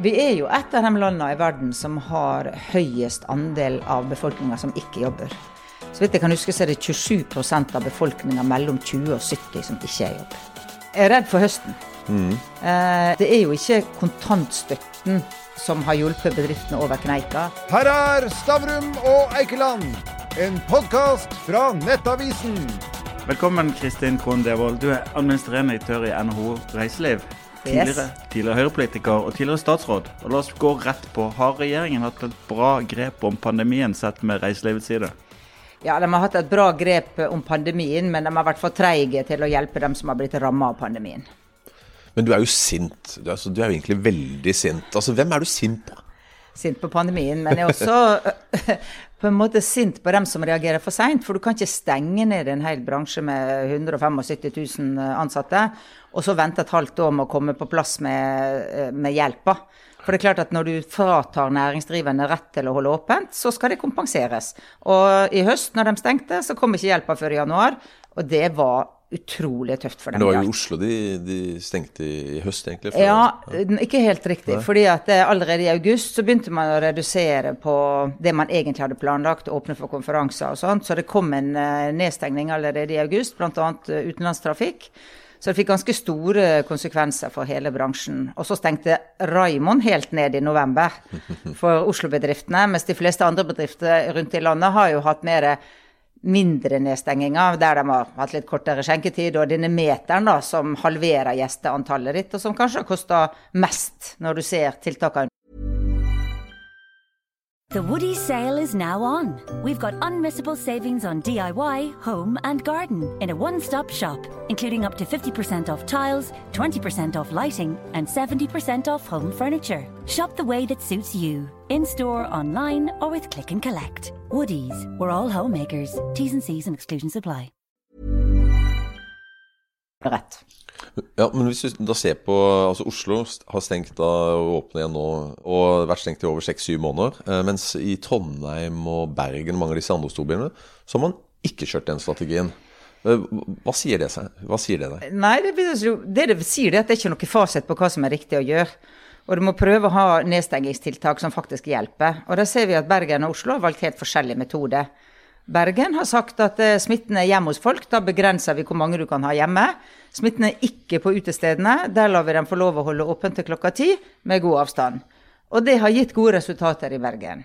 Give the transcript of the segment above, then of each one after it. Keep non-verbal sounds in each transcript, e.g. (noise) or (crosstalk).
Vi er jo et av de landene i verden som har høyest andel av befolkninga som ikke jobber. Så vidt jeg kan huske, så er det 27 av befolkninga mellom 20 og 70 som ikke er i jobb. Jeg er redd for høsten. Mm. Det er jo ikke kontantstøtten som har hjulpet bedriftene over kneika. Her er Stavrum og Eikeland, en podkast fra Nettavisen. Velkommen, Kristin Krohn Devold. Du er administrerende direktør i NHO Reiseliv. Tidligere, tidligere Høyre-politiker og tidligere statsråd. Og La oss gå rett på. Har regjeringen hatt et bra grep om pandemien sett med reiselivets side? Ja, De har hatt et bra grep om pandemien, men de har vært for treige til å hjelpe dem som har blitt ramma av pandemien. Men du er jo sint. Du er, altså, du er jo egentlig veldig sint. Altså, Hvem er du sint på? Sint på pandemien, men jeg er også (laughs) på en måte sint på dem som reagerer for seint. For du kan ikke stenge ned en hel bransje med 175 000 ansatte, og så vente et halvt år med å komme på plass med, med hjelpa. For det er klart at når du fratar næringsdrivende rett til å holde åpent, så skal det kompenseres. Og i høst, når de stengte, så kom ikke hjelpa før i januar. Og det var utrolig tøft for dem. Det var jo. Oslo de, de stengte i høst, egentlig. for- Ja, ikke helt riktig. fordi at eh, allerede i august så begynte man å redusere på det man egentlig hadde planlagt, åpne for konferanser og sånt. Så det kom en eh, nedstengning allerede i august, bl.a. utenlandstrafikk. Så det fikk ganske store konsekvenser for hele bransjen. Og så stengte Raimond helt ned i november (laughs) for Oslo-bedriftene, mens de fleste andre bedrifter rundt i landet har jo hatt mer mindre nedstenginger, der de har hatt litt kortere skjenketid, og denne meteren da, som halverer gjesteantallet ditt, og som kanskje har kosta mest, når du ser tiltakene The Woody sale is now on. We've got unmissable savings on DIY, home, and garden in a one stop shop, including up to 50% off tiles, 20% off lighting, and 70% off home furniture. Shop the way that suits you, in store, online, or with click and collect. Woody's, we're all homemakers. T's and C's and exclusions apply. Ja, men hvis du da ser på altså Oslo har stengt da og åpner igjen nå, og vært stengt i over seks-syv måneder. eh, Mens i Trondheim og Bergen og mange av disse andre storbyene, så har man ikke kjørt den strategien. Eh, Hva sier det seg? Hva sier det deg? Nei, det, det det sier, det at det er ikke noe fasit på hva som er riktig å gjøre. Og du må prøve å ha nedstengingstiltak som faktisk hjelper. Og da ser vi at Bergen og Oslo har valgt helt forskjellige metoder. Bergen har sagt at eh, smitten er hjemme hos folk, da begrenser vi hvor mange du kan ha hjemme. Smitten er ikke på utestedene, der lar vi dem få lov å holde åpent til klokka ti med god avstand. Og det har gitt gode resultater i Bergen.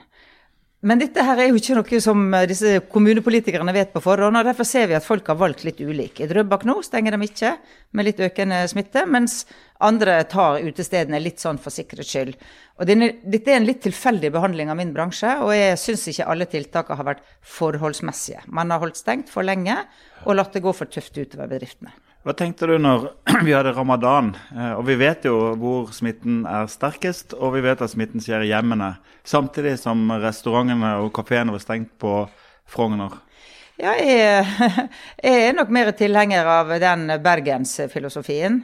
Men dette her er jo ikke noe som eh, disse kommunepolitikerne vet på forhånd, og derfor ser vi at folk har valgt litt ulik. I Drøbak nå stenger de ikke, med litt økende smitte, mens andre tar utestedene litt sånn for sikkerhets skyld. Og dette er en litt tilfeldig behandling av min bransje, og jeg syns ikke alle tiltakene har vært forholdsmessige. Man har holdt stengt for lenge og latt det gå for tøft utover bedriftene. Hva tenkte du når (clears throat) vi hadde ramadan? Eh, Og vi vet jo hvor smitten er sterkest, og vi vet at smitten skjer i hjemmene. Samtidig som restaurantene og kafeene var stengt på Frogner. Ja, jeg, (laughs) jeg er nok mer tilhenger av den bergensfilosofien.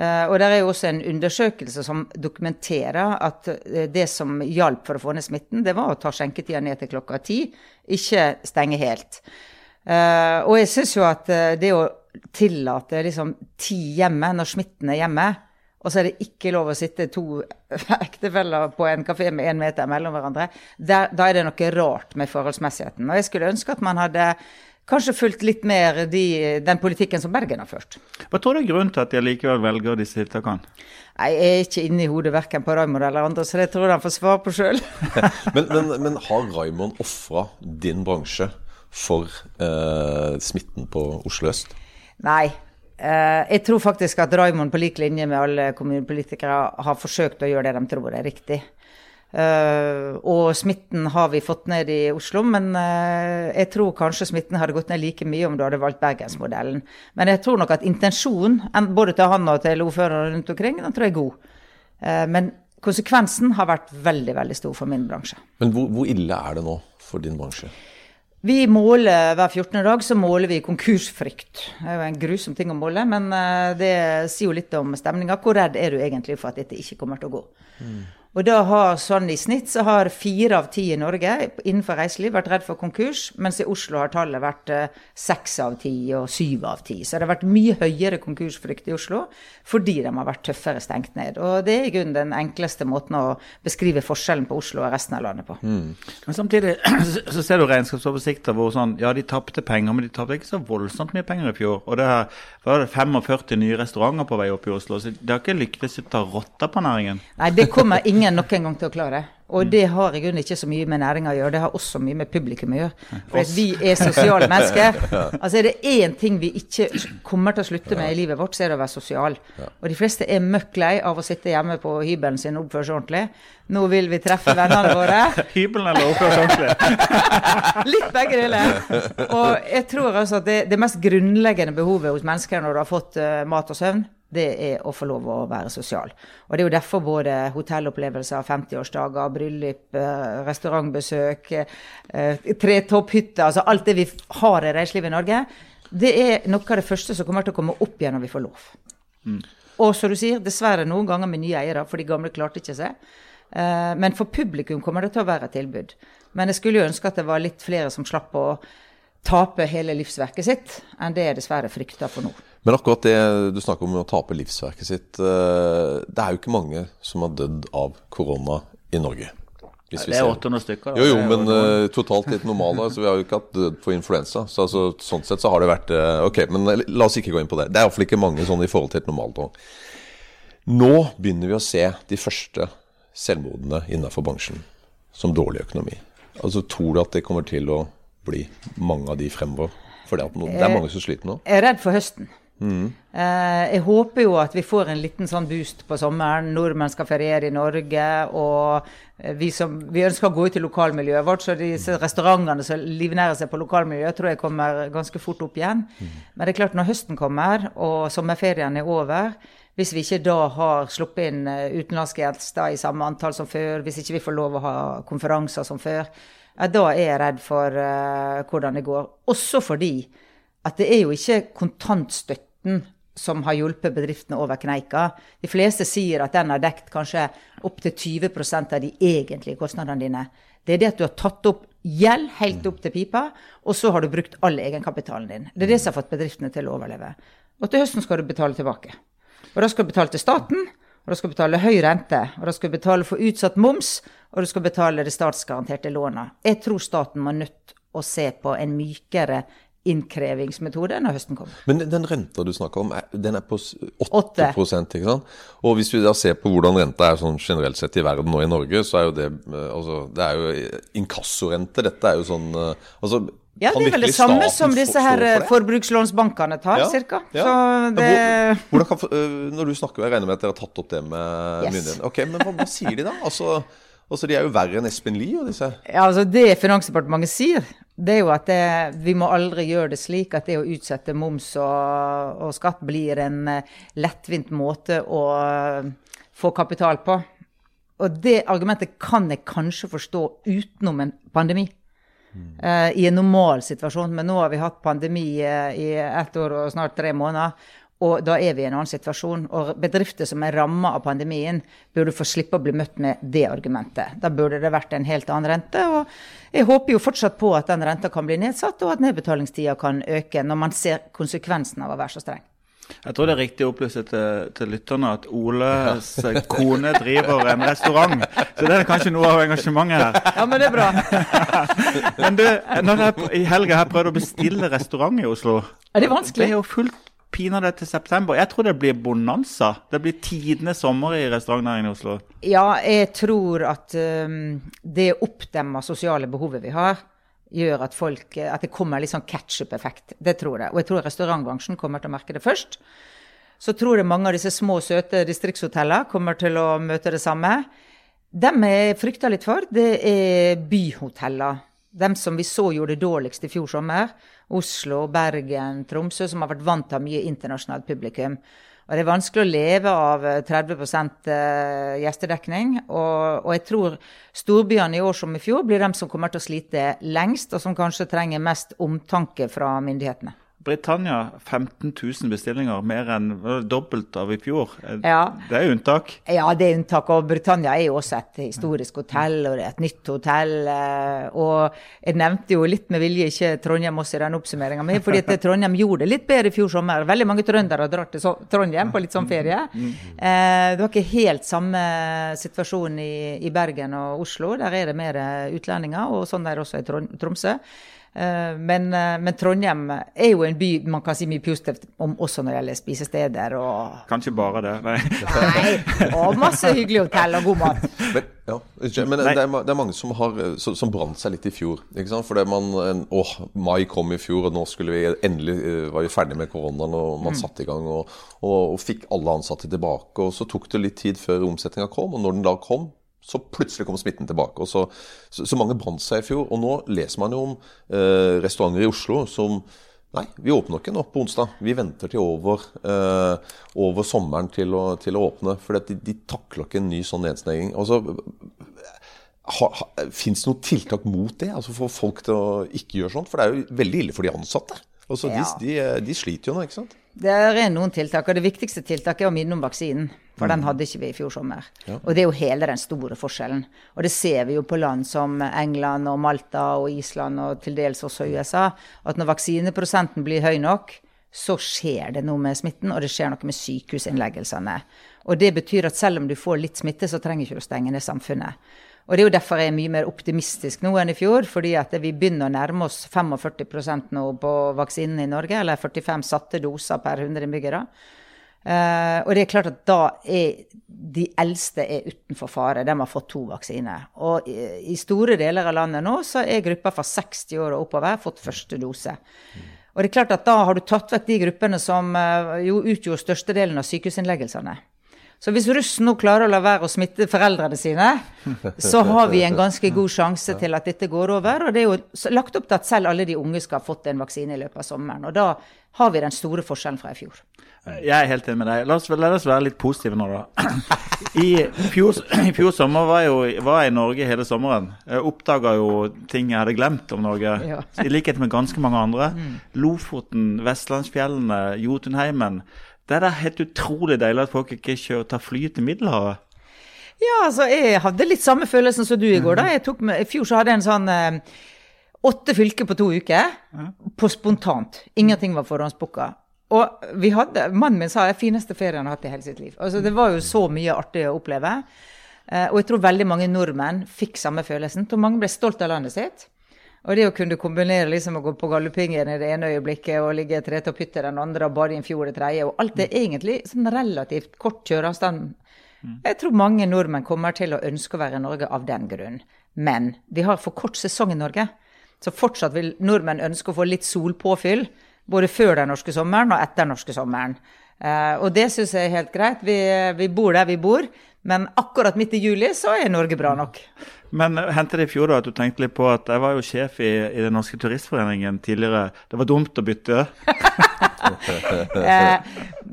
Eh, og det er jo også en undersøkelse som dokumenterer at eh, det som hjalp for å få ned smitten, det var å ta skjenketida ned til klokka ti, ikke stenge helt. Og jeg syns jo at det å tillate liksom ti hjemme når smitten er hjemme, og så er det ikke lov å sitte to (laughs) ektefeller på en kafé med én meter mellom hverandre, der, da er det noe rart med forholdsmessigheten. Og jeg skulle ønske at man hadde kanskje fulgt litt mer de, den politikken som Bergen har ført. Hva tror du er grunnen til at de likevel velger disse tiltakene? Jeg er ikke inne i hodet verken på Raymond eller andre, så det tror jeg han får svar på sjøl. (laughs) Men, men, men har Raymond ofra din bransje for eh, smitten på Oslo øst? Nei. Eh, jeg tror faktisk at Raymond på lik linje med alle kommunepolitikere har forsøkt å gjøre det de tror er riktig. Uh, og smitten har vi fått ned i Oslo, men uh, jeg tror kanskje smitten hadde gått ned like mye om du hadde valgt bergensmodellen. Men jeg tror nok at intensjonen, både til han og til ordførerne rundt omkring, den tror jeg er god. Uh, men konsekvensen har vært veldig, veldig stor for min bransje. Men hvor, hvor ille er det nå for din bransje? Vi måler hver 14. dag så måler vi konkursfrykt. Det er jo en grusom ting å måle, men eh, det sier jo litt om stemninga. Hvor redd er du egentlig for at dette ikke kommer til å gå? Og da har sånn i snitt så har fire av ti i Norge innenfor reiseliv vært redd for konkurs, mens i Oslo har tallet vært eh, seks av ti og syv av ti. Så det har vært mye høyere konkursfrykt i Oslo fordi de har vært tøffere stengt ned. Og det er i grunnen den enkleste måten å beskrive forskjellen på Oslo og resten av landet på. Mm. Men samtidig (clears throat) så ser du regnskapsoversikter hvor sånn ja, de tapte penger, men de tapte ikke så voldsomt mye penger i fjor. Og det var det 45 nye restauranter på vei opp i Oslo, så det har ikke lyktes å ta rotta på næringen. Nei, det kommer (laughs) ingen ingen noen gang til å klare. Og det har i grunnen ikke så mye med næringa å gjøre, det har også mye med publikum å gjøre. For vi er sosiale mennesker. (laughs) Altså Er det én ting vi ikke kommer til å slutte med i livet vårt, så er det å være sosial. Og de fleste er møkk lei av å sitte hjemme på hybelen sin og oppføre seg ordentlig. Nå vil vi treffe vennene våre. (laughs) Hybelen eller oppføre seg ordentlig? (laughs) Litt begge deler. Og jeg tror altså at det, det mest grunnleggende behovet hos mennesker når du har fått uh, mat og søvn, det er å få lov å være sosial. Og Det er jo derfor både hotellopplevelser, 50-årsdager, bryllup, eh, restaurantbesøk, tre tretopphytter, altså alt det vi har i reiselivet i Norge, det er noe av det første som kommer til å komme opp igjen når vi får lov. Mm. Og som du sier, dessverre noen ganger med nye eiere, for de gamle klarte ikke seg. Eh, men for publikum kommer det til å være et tilbud. Men jeg skulle jo ønske at det var litt flere som slapp å tape hele livsverket sitt, enn det jeg dessverre frykter for nå. Men akkurat det du snakker om å tape livsverket sitt eh, Det er jo ikke mange som har dødd av korona i Norge. det er 800 stykker. Da. Jo, jo, men uh, totalt litt normalt. Altså, (laughs) vi har jo ikke hatt død på influensa. Så altså, sånn sett så har det vært uh, Ok, men la oss ikke gå inn på det. Det er iallfall ikke mange sånn i forhold til et normalt år. Nå begynner vi å se de første selvmordene innenfor bransjen som dårlig økonomi. Altså, Tror du at det kommer til å bli mange av de fremover? For det er mange som sliter nå? Jeg er redd for høsten. Mm. jeg håper jo at vi får en liten sånn boost på sommeren. Nordmenn skal feriere i Norge. Og vi, som, vi ønsker å gå ut i lokalmiljøet vårt, så disse restaurantene som livnærer seg på lokalmiljøet, tror jeg kommer ganske fort opp igjen. Mm. Men det er klart, når høsten kommer og sommerferien er over, hvis vi ikke da har sluppet inn eh, utenlandske gjester i samme antall som før, hvis ikke vi får lov å ha konferanser som før, da er jeg redd for uh, hvordan det går. Også fordi at det er jo ikke kontantstøtten som har hjulpet bedriftene over kneika. De fleste sier at den har dekt kanskje opptil 20% av de egentlige kostnadene dine. Det er det at du har tatt opp gjeld helt opp til pipa, og så har du brukt all egenkapitalen din. Det er det som har fått bedriftene til å overleve. Og til høsten skal du betale tilbake. Og da skal du betale til staten, og da skal du betale høy rente, og da skal du betale for utsatt moms, og du skal betale det statsgaranterte lånet. Jeg tror staten må nødt å se på en mykere innkrevingsmetode når høsten kommer. Men den renta du snakker om, den er på 8, 8. ikke sant? Og hvis vi da ser på hvordan renta er sånn generelt sett i verden og i Norge, så er jo det eh, altså, Det er jo inkassorente. Dette er jo sånn eh, altså, ja, det er vel det samme som disse her for forbrukslånsbankene tar, ja, ca. Ja. Det... Hvor, når du snakker, jeg regner med at dere har tatt opp det med yes. myndighetene. Ok, Men hva, hva sier de da? Altså, altså, De er jo verre enn Espen Lie og disse. Ja, altså Det Finansdepartementet sier, det er jo at det, vi må aldri gjøre det slik at det å utsette moms og, og skatt blir en uh, lettvint måte å uh, få kapital på. Og det argumentet kan jeg kanskje forstå utenom en pandemi. Uh, I en normal situasjon. Men nå har vi hatt pandemi i ett år og snart tre måneder. Og da er vi i en annen situasjon. Og bedrifter som er ramma av pandemien, burde få slippe å bli møtt med det argumentet. Da burde det vært en helt annen rente. Og jeg håper jo fortsatt på at den renta kan bli nedsatt, og at nedbetalingstida kan øke, når man ser konsekvensen av å være så streng. Jeg tror det er riktig å opplyse til, til lytterne at Oles (laughs) kone driver en restaurant. Så det er kanskje noe av engasjementet her. Ja, men det er bra. (laughs) men du, når jeg i helga har prøvd å bestille restaurant i Oslo Er det vanskelig? Det er jo fullt pinadø til september. Jeg tror det blir bonanza. Det blir tidenes sommer i restaurantnæringen i Oslo. Ja, jeg tror at um, det oppdemma sosiale behovet vi har, gjør at, folk, at det kommer litt sånn ketsjup-effekt. Det tror jeg. Og jeg tror restaurantbransjen kommer til å merke det først. Så tror jeg mange av disse små, søte distriktshotellene kommer til å møte det samme. Dem jeg frykter litt for, det er byhoteller. Dem som vi så gjorde det dårligst i fjor sommer. Oslo, Bergen, Tromsø, som har vært vant til mye internasjonalt publikum. Og Det er vanskelig å leve av 30 eh, eh, gjestedekning. Og, og, jeg tror storbyene i år som i fjor blir dem som kommer til å slite lengst, og som kanskje trenger mest omtanke fra myndighetene. Britannia 15 000 bestillinger, mer enn dobbelt av i fjor. Eh, ja. Det er unntak? Ja, det er unntak. Og Britannia er jo også et historisk hotell, og det er et nytt hotell. Eh, og jeg nevnte jo litt med vilje ikke Trondheim også i den oppsummeringa mi, fordi at (laughs) Trondheim gjorde det litt bedre i fjor sommer. Veldig mange trøndere dratt til Trondheim på litt sånn ferie. Eh, det var ikke helt samme situasjon i, i Bergen og Oslo. Der er det mer utlendinger, og sånn er det også i Tromsø. Eh, men, eh, men, Trondheim er jo en by man kan si mye positivt om også når det gjelder spisesteder. Og... Kanskje bare det. Nei. Nei. Og masse hyggelig hotell og god mat. Men, ja, men det, er, det, er, mange som, har, som brant seg litt i fjor. ikke sant? Fordi man, åh, Mai kom i fjor, og nå skulle vi endelig eh, var vi ferdig med koronaen. og Man mm. satte i gang og, og, og fikk alle ansatte tilbake. og Så tok det litt tid før omsetninga kom, og når den da kom, så plutselig kom smitten tilbake. og Så, så, så mange brant seg i fjor. Og nå leser man jo om eh, restauranter i Oslo som Nei, vi åpner ikke nå på onsdag. Vi venter til over, eh, over sommeren til å, til å, åpne. For de, de takler ikke en ny sånn nedstenging. Altså, Fins det noen tiltak mot det? Altså For folk til å ikke gjøre sånt? For det er jo veldig ille for de ansatte. Altså, ja. de, de, de sliter jo nå, ikke sant? Det er noen tiltak, og det viktigste tiltaket er å minne om vaksinen. For mm. den hadde ikke vi i fjor sommer. Ja. Og det er jo hele den store forskjellen. Og det ser vi jo på land som England og Malta og Island og til dels også USA, at når vaksineprosenten blir høy nok, så skjer det noe med smitten, og det skjer noe med sykehusinnleggelsene. Og det betyr at selv om du får litt smitte, så trenger ikke du å stenge ned samfunnet. Og det er jo derfor jeg er mye mer optimistisk nå enn i fjor, fordi at vi begynner å nærme oss 45% nå på vaksinen i Norge, eller 45 satte doser per 100 innbyggere. Uh, og det er klart at da er de eldste er utenfor fare. De har fått to vaksiner. Og i, i, store deler av landet nå så er gruppa fra 60 år og oppover fått første dose. Og det er klart at da har du tatt vekk de gruppene som uh, jo utgjorde størstedelen av sykehusinnleggelsene. Så hvis russen nå klarer å la være å smitte foreldrene sine, (laughs) så har vi en ganske god sjanse til at dette går over. Og det er jo lagt opp til at selv alle de unge skal ha fått en vaksine i løpet av sommeren. Og da har vi den store forskjellen fra i fjor. Jeg er helt enig med deg. La oss, la oss være litt positive nå, da. (clears throat) I fjor, (clears throat) i fjor sommer var jeg, var jeg i Norge hele sommeren. Jeg oppdaga jo ting jeg hadde glemt om Norge. Ja. I likhet med ganske mange andre. Mm. Lofoten, Vestlandsfjellene, Jotunheimen. Det er da helt utrolig deilig at folk ikke kjører, tar fly til Middelhavet. Ja, altså jeg hadde litt samme følelsen som du i går. da. Med, I fjor så hadde jeg en sånn eh, åtte fylker på to uker. På spontant. Ingenting var forhåndsbooka. Og vi hadde, mannen min sa det fineste ferien han har hatt i hele sitt liv. Altså Det var jo så mye artig å oppleve. Eh, og jeg tror veldig mange nordmenn fikk samme følelsen. Jeg mange ble stolt av landet sitt. Og det å kunne kombinere liksom å gå på Galdhøpiggen i det ene øyeblikket og ligge i pytte den andre og bade i en fjord i tredje, og alt er egentlig sånn relativt kort kjøreavstand. Mm. Jeg tror mange nordmenn kommer til å ønske å være i Norge av den grunn. Men vi har for kort sesong i Norge. Så fortsatt vil nordmenn ønske å få litt solpåfyll. Både før den norske sommeren og etter den norske sommeren. Uh, og det syns jeg er helt greit. Vi, vi, bor der vi bor. Men akkurat midt i juli så er Norge bra nok. Men hendte det i fjor da at du tenkte litt på at jeg var jo sjef i, i Den norske turistforeningen tidligere. Det var dumt å bytte? (laughs) (laughs) eh,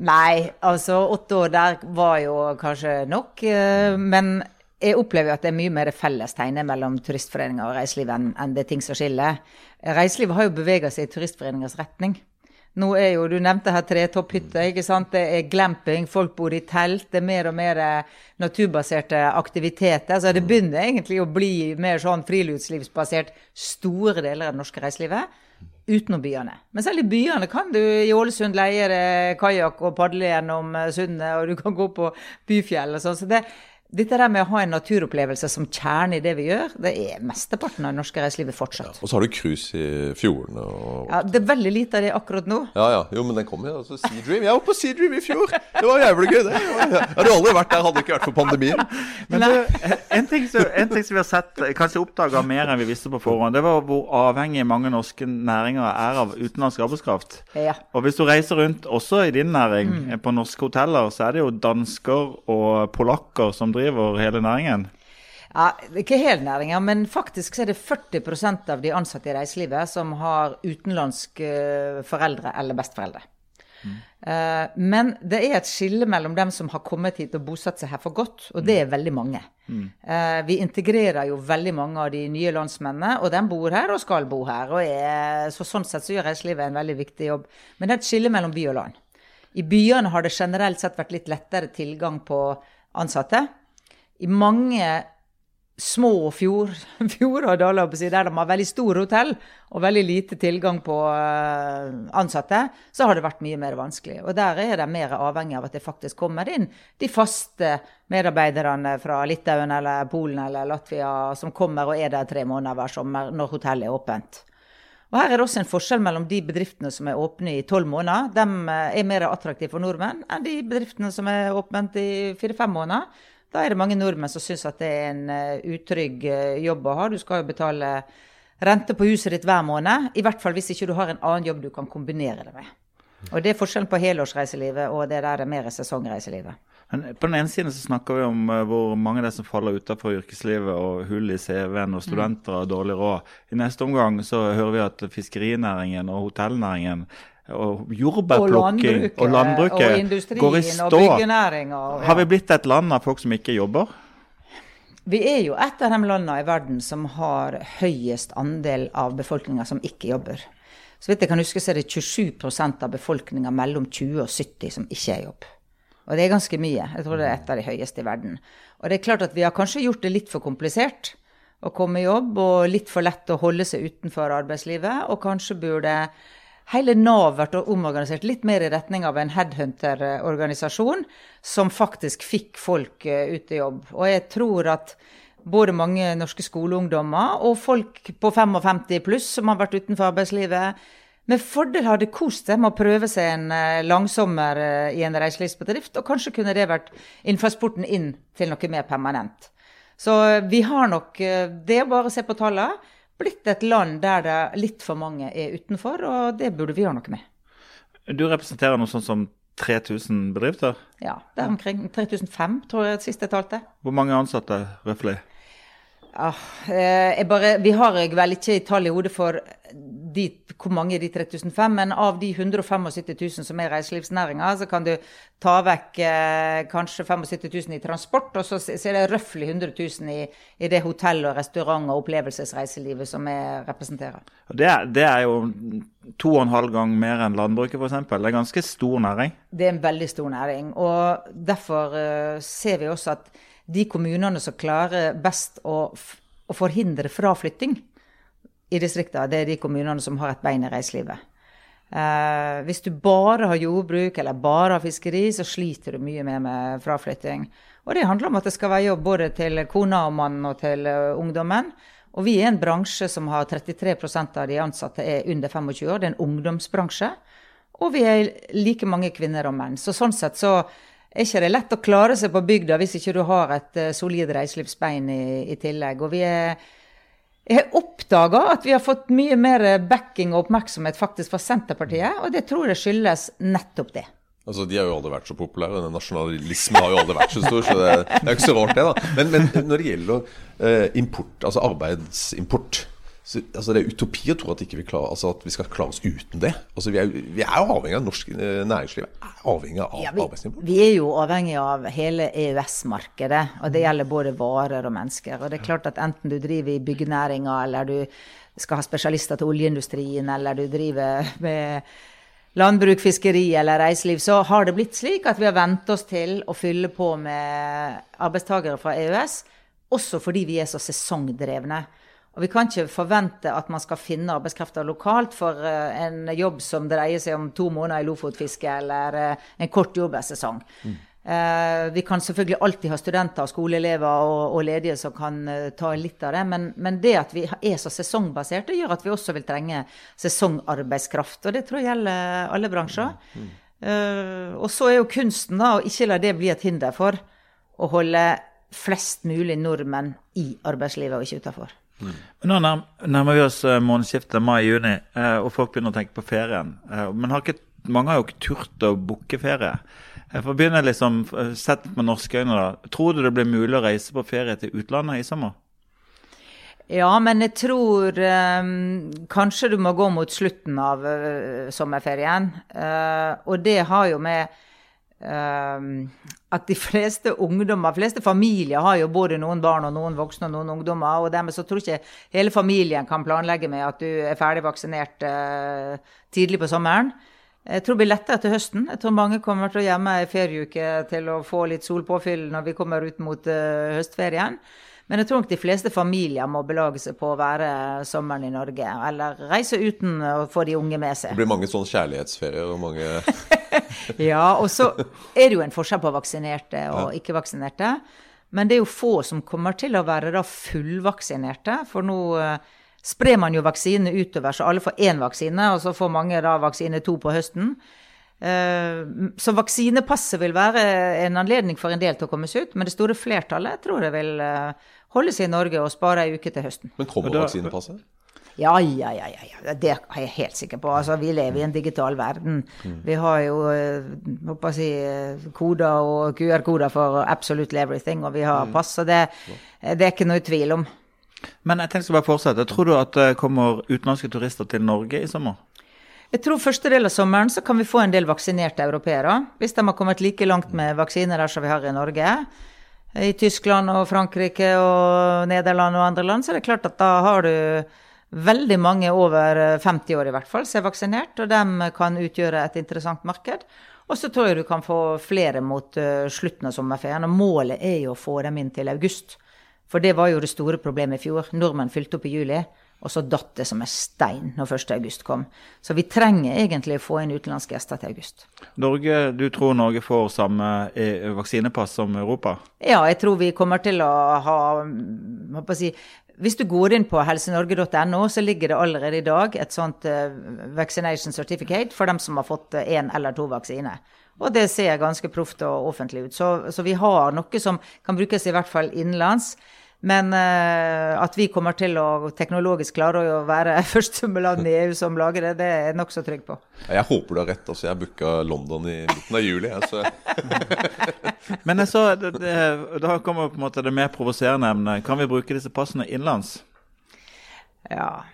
nei, altså åtte år der var jo kanskje nok. Eh, men jeg opplever jo at det er mye mer fellestegn mellom turistforeninger og reiseliv enn, enn det er ting som skiller. Reiselivet har jo bevega seg i turistforeningers retning. Nå er jo, Du nevnte her tretopphytter. ikke sant? Det er glamping, folk bor i telt. Det er mer og mer eh, naturbaserte aktiviteter. Så det begynner egentlig å bli mer sånn friluftslivsbasert store deler av det norske reiselivet. Utenom byene. Men selv i byene kan du i Ålesund leie kajakk og padle gjennom eh, sundet, og du kan gå på byfjell og sånn. Så det, dette der med å ha en naturopplevelse som kjerne i det vi gjør, det er mesteparten av det norske reiselivet fortsatt. Ja, og så har du cruise i fjordene og Ja, det er veldig lite av det akkurat nå. Ja ja, jo, men den kommer jo. Altså, Sea Dream. Jeg var på Sea Dream i fjor! Det var jævlig gøy, det. Hadde hadde aldri vært der hadde det ikke vært for pandemien. (laughs) Men du, en, ting som, en ting som vi har sett, kanskje oppdaga mer enn vi visste på forhånd, det var hvor avhengig mange norske næringer er av utenlandsk arbeidskraft. Ja. Og hvis du reiser rundt, også i din næring, mm. på norske hoteller, så er det jo dansker og polakker som driver driver hele næringen? Ja, Ikke hele næringa, men faktisk er det 40% av de ansatte i reiselivet som har utenlandske foreldre eller besteforeldre. Mm. men det er et skille mellom dem som har kommet hit og bosatt seg her for godt, og det er veldig mange. Mm. vi integrerer jo veldig mange av de nye landsmennene, og de bor her og skal bo her. Og er, så sånn sett så gjør reiselivet en veldig viktig jobb. Men det er et skille mellom by og land. I byene har det generelt sett vært litt lettere tilgang på ansatte. I mange små fjord, (laughs) fjorder og daler der de har veldig store hotell og veldig lite tilgang på eh, ansatte, så har det vært mye mer vanskelig. Og der er de mer avhengig av at det faktisk kommer inn de faste medarbeiderne fra Litauen eller Polen eller Latvia som kommer og er der tre måneder hver sommer når hotellet er åpent. Og Her er det også en forskjell mellom de bedriftene som er åpne i tolv måneder. De eh, er mer attraktive for nordmenn enn de bedriftene som er åpent i fire-fem måneder. Da er det mange nordmenn som syns at det er en uh, utrygg uh, jobb å ha. Du skal jo betale rente på huset ditt hver måned. I hvert fall hvis ikke du har en annen jobb du kan kombinere det med. Og det er forskjellen på helårsreiselivet og det der det mer sesongreiselivet. Men på den ene siden så snakker vi om uh, hvor mange det er som faller utenfor yrkeslivet og hull i CV-en og studenter har dårlig råd. I neste omgang så hører vi at fiskerinæringen og hotellnæringen og jordbærplukking og, og landbruket går i stå. Og og, ja. Har vi blitt et land av folk som ikke jobber? Vi er jo et av de landene i verden som har høyest andel av befolkninga som ikke jobber. Så vidt jeg kan huske, så er det 27 av befolkninga mellom 20 og 70 som ikke er i jobb. Og det er ganske mye. Jeg tror det er et av de høyeste i verden. Og det er klart at vi har kanskje gjort det litt for komplisert å komme i jobb, og litt for lett å holde seg utenfor arbeidslivet. Og kanskje burde hele Nav vært omorganisert litt mer i retning av en headhunter-organisasjon, som faktisk fikk folk eh, ut i jobb. Og jeg tror at både mange norske skoleungdommer og folk på 55 pluss som har vært utenfor arbeidslivet, med fordel hadde kost seg med å prøve seg en eh, langsommer eh, i en reiselivsbedrift, og kanskje kunne det vært innfallsporten inn til noe mer permanent. Så vi har nok Det å bare se på tallene blitt et land der det litt for mange er utenfor, og det burde vi gjøre noe med. Du representerer noe sånt som 3000 bedrifter? Ja, det er omkring 3005, tror jeg sist jeg talte. Hvor mange ansatte, røftlig? Ja, eh, bare, vi har vel ikke tall i hodet for de, hvor mange er de 3005, men av de 175 000 som er reiselivsnæringa, så kan du ta vekk eh, kanskje 75 000 i transport, og så, så er det røftlig 100 000 i, i, det hotell- og restaurant- og opplevelsesreiselivet som vi representerer. Det er, det er jo to og en halv gang mer enn landbruket, f.eks. Det er ganske stor næring? Det er en veldig stor næring. Og derfor uh, ser vi også at de kommunene som klarer best å, å forhindre fraflytting, i distriktene, det er de kommunene som har et bein i reiselivet. Eh, hvis du bare har jordbruk eller bare har fiskeri, så sliter du mye mer med fraflytting. Og det handler om at det skal være jobb både til kona og mannen og til uh, ungdommen. Og vi er en bransje som har 33% av de ansatte er under 25 år. Det er en ungdomsbransje. Og vi er like mange kvinner og menn. Så sånn sett så er ikke det lett å klare seg på bygda hvis ikke du har et uh, solid reiselivsbein i, i tillegg. Og vi er jeg har oppdaga at vi har fått mye mer backing og oppmerksomhet faktisk fra Senterpartiet, og det tror jeg skyldes nettopp det. Altså, De har jo aldri vært så populære. og nasjonalismen har jo aldri vært så stor. så Det, det er ikke så rart, det. da. Men, men når det gjelder eh, import, altså arbeidsimport så, altså Det er utopi å tro at, vi, klarer, altså at vi skal klare oss uten det. Altså Vi er, vi er jo avhengig av norsk eh, næringsliv. Er avhengig av ja, vi. Vi er jo avhengig av hele EØS-markedet. Og det gjelder både varer og mennesker. Og det er klart at enten du driver i byggenæringa, eller du skal ha spesialister til oljeindustrien, eller du driver med landbruk, fiskeri eller reiseliv, så har det blitt slik at vi har vent oss til å fylle på med arbeidstakere fra EØS, også fordi vi er så sesongdrevne. Og vi kan ikke forvente at man skal finne arbeidskrefter lokalt for eh, en jobb som dreier seg om to måneder i lofotfiske eller eh, en kort jordbærsesong. Mm. Vi kan selvfølgelig alltid ha studenter, skoleelever og, og ledige som kan ta litt av det, men, men, det at vi er så sesongbaserte, gjør at vi også vil trenge sesongarbeidskraft. Og det tror jeg gjelder alle bransjer. Mm. Mm. Og så er jo kunsten da å ikke la det bli et hinder for å holde flest mulig nordmenn i arbeidslivet og ikke utafor. Mm. Nå nærmer vi oss eh, månedsskiftet mai-juni, eh, og folk begynner å tenke på ferien. Eh, men har ikke, mange har jo ikke turt å booke ferie. For å begynne liksom, Sett med norske øyne, da. Tror du det blir mulig å reise på ferie til utlandet i sommer? Ja, men jeg tror um, kanskje du må gå mot slutten av uh, sommerferien. Uh, og det har jo med at de fleste ungdommer, fleste familier har jo både noen barn og noen voksne og noen ungdommer. Og dermed så tror jeg ikke hele familien kan planlegge med at du er ferdig vaksinert uh, tidlig på sommeren. Jeg tror det blir lettere til høsten. Jeg tror mange kommer til å gjemme ei ferieuke til å få litt solpåfyll når vi kommer ut mot uh, høstferien. Men jeg tror nok de fleste familier må belage seg på å være sommeren i Norge. Eller reise uten å få de unge med seg. Det blir mange sånne kjærlighetsferier og mange (laughs) Ja, og så er det jo en forskjell på vaksinerte og ikke-vaksinerte. Men det er jo få som kommer til å være da fullvaksinerte. For nå uh, sprer man jo vaksinene utover, så alle får én vaksine, og så får mange da vaksine to på høsten. Eh, så vaksinepasset vil være en anledning for en del til å komme seg ut, men det store flertallet tror jeg vil eh, holde seg i Norge og spare ei uke til høsten. Men kommer vaksinepasset? Ja, ja, ja, ja, Det er jeg helt sikker på. Altså, vi lever i en digital verden. Mm. Vi har jo håper eh, jeg, koder og QR-koder for absolutely everything, og vi har mm. pass. Så det, det er ikke noe tvil om. Men jeg tenker bare fortsette. Tror du at det kommer utenlandske turister til Norge i sommer? Jeg tror første del av sommeren så kan vi få en del vaksinerte europeere. Hvis de har kommet like langt med vaksiner der som vi har i Norge. I Tyskland og Frankrike og Nederland og andre land, så er det klart at da har du veldig mange over 50 år i hvert fall som er vaksinert, og de kan utgjøre et interessant marked. Og så tror jeg du kan få flere mot uh, slutten av sommerferien. Og målet er jo å få dem inn til august. For det var jo det store problemet i fjor. Nordmenn fylte opp i juli, og så datt det som en stein når 1.8 kom. Så vi trenger egentlig å få inn utenlandske gjester til august. Norge, Du tror Norge får samme eh, vaksinepass som Europa? Ja, jeg tror vi kommer til å ha si, Hvis du går inn på helsenorge.no, så ligger det allerede i dag et sånt uh, vaccination certificate for dem som har fått én uh, eller to vaksiner. Og det ser ganske proft og offentlig ut. Så, så vi har noe som kan brukes i hvert fall innenlands. Men uh, at vi kommer til å teknologisk klare å være (laughs) første land i EU som lager det, det er jeg nokså trygg på. Jeg håper du har rett. altså Jeg booka London i midten av juli. Altså. (laughs) Men jeg så, det, det, da kommer på en måte det mer provoserende emnet. Kan vi bruke disse passene innenlands? Ja,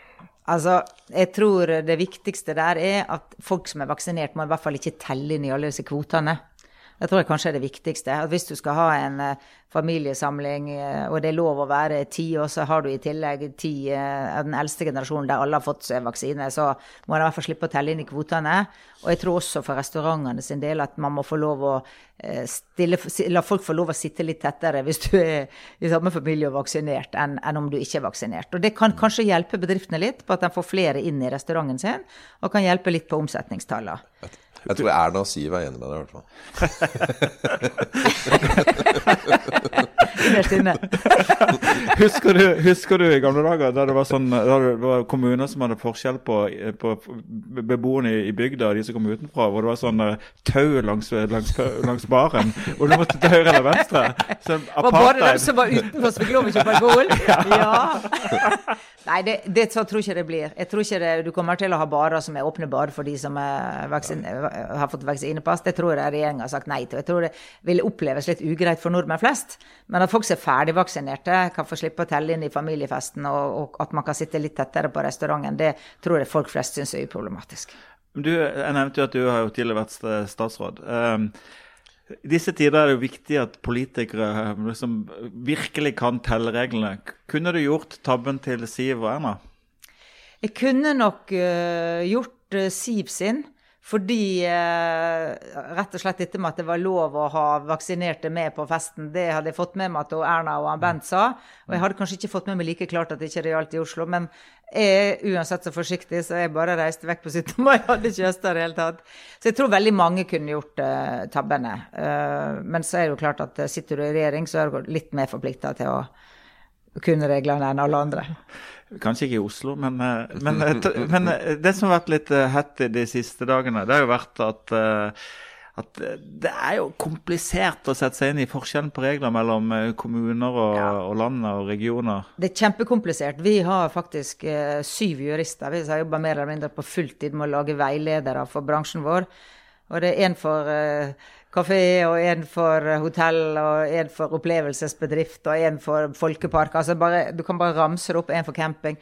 altså jeg tror det viktigste der er at folk som er vaksinert, må i hvert fall ikke telle inn i alle disse kvotene. Det tror jeg kanskje er det viktigste. At hvis du skal ha en uh, familiesamling, uh, og det er lov å være ti, og så har du i tillegg ti uh, av den eldste generasjonen der alle har fått vaksine, så må en i hvert fall slippe å telle inn i kvotene. Og jeg tror også for restaurantene sin del at man må få lov å stille, la folk få lov å sitte litt tettere hvis du er i samme familie og vaksinert, enn, enn om du ikke er vaksinert. Og det kan kanskje hjelpe bedriftene litt på at de får flere inn i restauranten sin, og kan hjelpe litt på omsetningstallene. Jeg tror Erna og Siv er enig med deg, i hvert fall. (laughs) husker, du, husker du i gamle dager da det var sånn da det var kommuner som hadde forskjell på, på beboerne i, bygda og de som kom utenfra, hvor det var sånn uh, tau langs, langs, langs, baren, og du måtte til høyre eller venstre? Sånn var bare dem som var utenfor som fikk lov å kjøpe alkohol? (laughs) ja. Nei, det, det tror ikke det blir. Jeg tror ikke det, du kommer til å ha barer som er åpne bare for de som vaksin, har fått vaksinepass. Det tror jeg regjeringa har sagt nei til. Jeg tror det vil oppleves litt ugreit for nordmenn flest. Men at folk som er ferdigvaksinerte, kan få slippe å telle inn i familiefesten, og, og, at man kan sitte litt tettere på restauranten, det tror jeg folk flest syns er uproblematisk. Du, jeg nevnte jo at du har jo tidligere vært statsråd. Um, i disse tider er det jo viktig at politikere eh, liksom virkelig kan telle reglene. Kunne du gjort tabben til Siv og Erna? Jeg kunne nok uh, gjort uh, Siv sin. Fordi uh, rett og slett dette med at det var lov å ha vaksinerte med på festen, det hadde jeg fått med meg at Erna og Bent sa. Og jeg hadde kanskje ikke fått med meg like klart at det ikke gjaldt i Oslo. Men jeg er uansett så forsiktig, så jeg bare reiste vekk på 17. mai. Hadde ikke høsta i det hele tatt. Så jeg tror veldig mange kunne gjort uh, tabbene. Uh, men så er det jo klart at sitter du i regjering, så er du litt mer forplikta til å kunne reglene enn alle andre. Kanskje ikke i Oslo, men, men, men det som har vært litt hett de siste dagene, det har jo vært at at eh, det er jo komplisert å sette seg inn i forskjellen på regler mellom eh, kommuner og, ja. og land og regioner. Det er kjempekomplisert. Vi har faktisk eh, syv jurister vi har jobba mer eller mindre på fulltid med å lage veiledere for bransjen vår. Og det er én for uh, kafé, og én for hotell, og én for opplevelsesbedrift, og én for folkepark. Altså bare, du kan bare ramse det opp. Én for camping.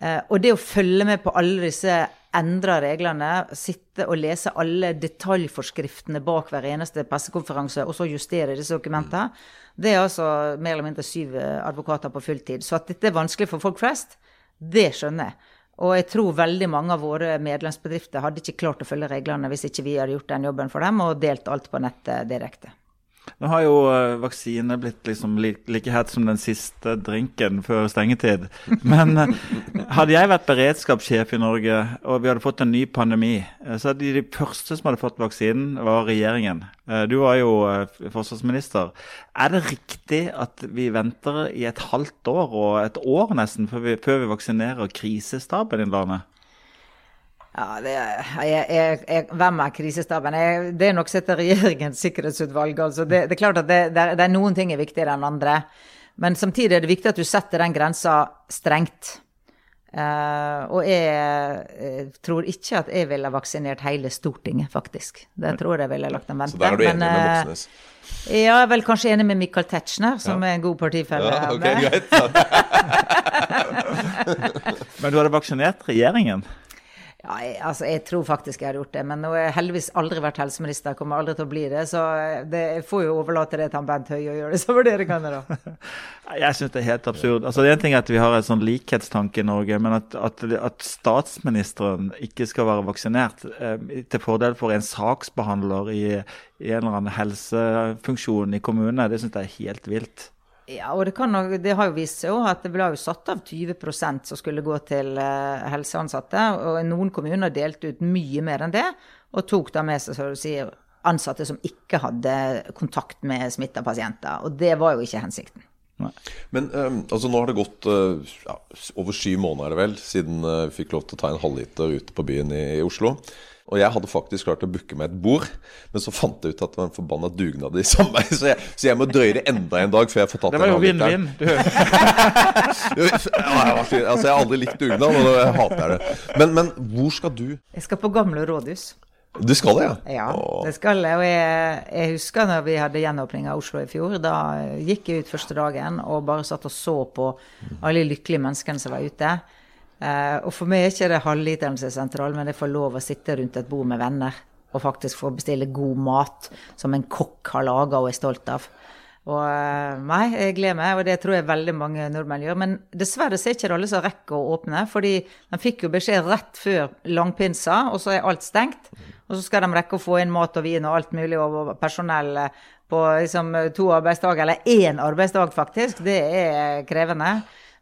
Uh, og det å følge med på alle disse endra reglene, sitte og lese alle detaljforskriftene bak hver eneste pressekonferanse, og så justere disse dokumentene, det er altså mer eller mindre syv advokater på fulltid. Så at dette er vanskelig for folk flest, det skjønner jeg. Og jeg tror veldig mange av våre medlemsbedrifter hadde ikke klart å følge reglene hvis ikke vi hadde gjort den jobben for dem og delt alt på nettet direkte. Nå har jo eh, vaksine blitt liksom like hett som den siste drinken før stengetid. (laughs) Men eh, hadde jeg vært beredskapssjef i Norge og vi hadde fått en ny pandemi, eh, så hadde de første som hadde fått vaksinen, var regjeringen. Du var jo forsvarsminister. Er det riktig at vi venter i et halvt år og et år nesten før vi, før vi vaksinerer krisestaben i landet? Ja, det er, jeg, jeg, jeg, Hvem er krisestaben? Jeg, det er nok sett til regjeringens sikkerhetsutvalg. altså det, det, er klart at det, det, er, det, er noen ting er viktigere enn andre. Men samtidig er det viktig at du setter den grensa strengt. Uh, og jeg, jeg, tror ikke at jeg ville vaksinert hele Stortinget, faktisk. Det tror jeg ville lagt en vente. Så der er du enig men, med eh, Moxnes? Ja, jeg er vel kanskje enig med Michael Tetzschner, som ja. er en god partifelle. Ja, okay, greit. (laughs) men du hadde vaksinert regjeringen? Ja, jeg, altså, jeg tror faktisk jeg har gjort det. Men nå har jeg heldigvis aldri vært helseminister, kommer aldri til å bli det. Så det, jeg får jo overlate det til han Bent Høie å gjøre disse vurderingene, da. (laughs) jeg syns det er helt absurd. Altså, En ting er at vi har en sånn likhetstanke i Norge, men at, at, at statsministeren ikke skal være vaksinert eh, til fordel for en saksbehandler i, i en eller annen helsefunksjon i kommunene, det syns jeg er helt vilt. Ja, og det, kan, det, har jo vist seg òg at det ble jo satt av 20 som skulle gå til uh, helseansatte. Og noen kommuner delte ut mye mer enn det, og tok da med seg så du sier, ansatte som ikke hadde kontakt med smitta pasienter. Og det var jo ikke hensikten. Nei. Men um, altså nå har det gått uh, ja, over syv måneder vel, siden uh, vi fikk lov til å ta en halvliter ute på byen i, i Oslo. Og jeg hadde faktisk klart å booke meg et bord, men så fant jeg ut at det var en forbanna dugnad i sommer. Så jeg, så jeg må drøye det enda en dag før jeg får tatt den. Det var jo vinn-vinn. (laughs) altså, jeg har aldri likt dugnad, og jeg hater det. Men, men hvor skal du? Jeg skal på Gamle rådhus. Du skal det, ja? Ja, det skal jeg. Og jeg, jeg husker når vi hadde gjenåpning av Oslo i fjor. Da gikk jeg ut første dagen og bare satt og så på alle de lykkelige menneskene som var ute. Uh, og for meg er ikke det halvliteren som er sentral, men jeg får lov å sitte rundt et bord med venner og faktisk få bestille god mat som en kokk har laga og er stolt av. Og uh, nei, jeg gleder meg, og det tror jeg veldig mange nordmenn gjør. Men dessverre så er ikke det alle som rekker å åpne, fordi de fikk jo beskjed rett før langpinsa, og så er alt stengt. Og så skal de rekke å få inn mat og vin og alt mulig og personell på liksom, to arbeidsdager, eller én arbeidsdag faktisk. Det er krevende.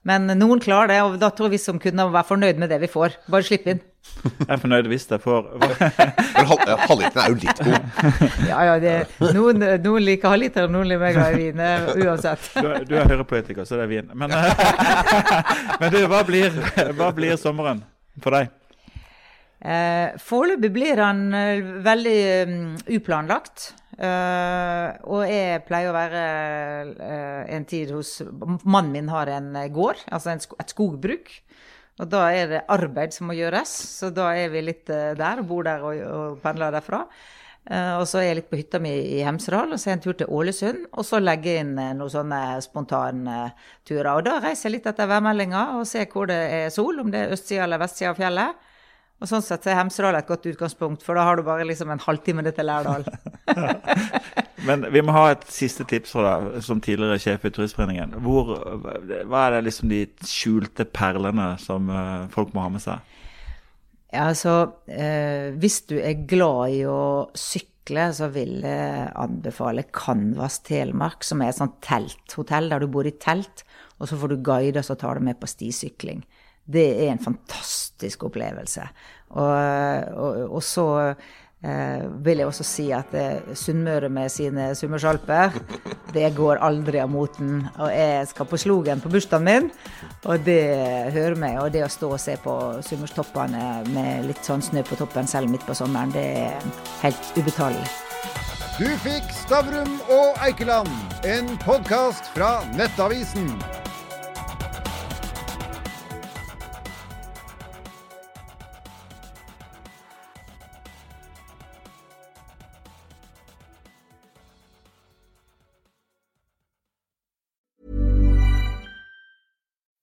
Men noen klarer det, og da tror vi som kunder må være fornøyd med det vi får. Bare slippe inn. Jeg er fornøyd hvis jeg får (laughs) Halvliteren er jo litt god. Ja, ja. Det, noen, noen liker halvliter, og noen liker mer glad i vin. Uansett. Du, du er høyrepolitiker, så det er vin. Men, (laughs) men du, hva blir, hva blir sommeren for deg? Eh, Foreløpig blir han uh, veldig um, uplanlagt. Uh, og jeg pleier å være uh, en tid hos Mannen min har en gård, altså en, et skogbruk. Og da er det arbeid som må gjøres, så da er vi litt uh, der, bor der og, og pendler derfra. og så er jeg litt på hytta mi i Hemsedal, og så er jeg en tur til Ålesund. Og så legger jeg inn noen sånne spontane turer. Og da reiser jeg litt etter værmeldinga og ser hvor det er sol, om det er østsida eller vestsida av fjellet. Og sånn sett er Hemsedal et godt utgangspunkt, for da har du bare liksom en halvtime til Lærdal. (laughs) Men vi må ha et siste tips fra deg som tidligere sjef i Turistforeningen. Hvor, hva er det liksom de skjulte perlene som uh, folk må ha med seg? Ja, altså eh, Hvis du er glad i å sykle, så vil jeg anbefale Canvas Telemark, som er et sånt telthotell der du bor i telt, og så får du guider som tar deg med på stisykling det er en fantastisk opplevelse. Og, og, og så eh, vil jeg også si at eh, Sunnmøre med sine Sunnmørsalper, det går aldri av moten. Og jeg skal på Slogen på bursdagen min, og det hører meg. Og det å stå og se på Sunnmørstoppene med litt sånn snø på toppen selv midt på sommeren, det er helt ubetalelig. Du fikk Stavrum og Eikeland, en podkast fra Nettavisen.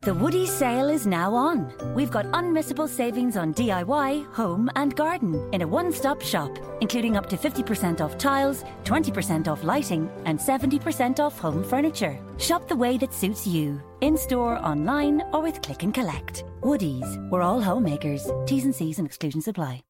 The Woodies sale is now on. We've got unmissable savings on DIY, home, and garden in a one stop shop, including up to 50% off tiles, 20% off lighting, and 70% off home furniture. Shop the way that suits you in store, online, or with click and collect. Woody's, we're all homemakers. T's and C's and exclusions apply.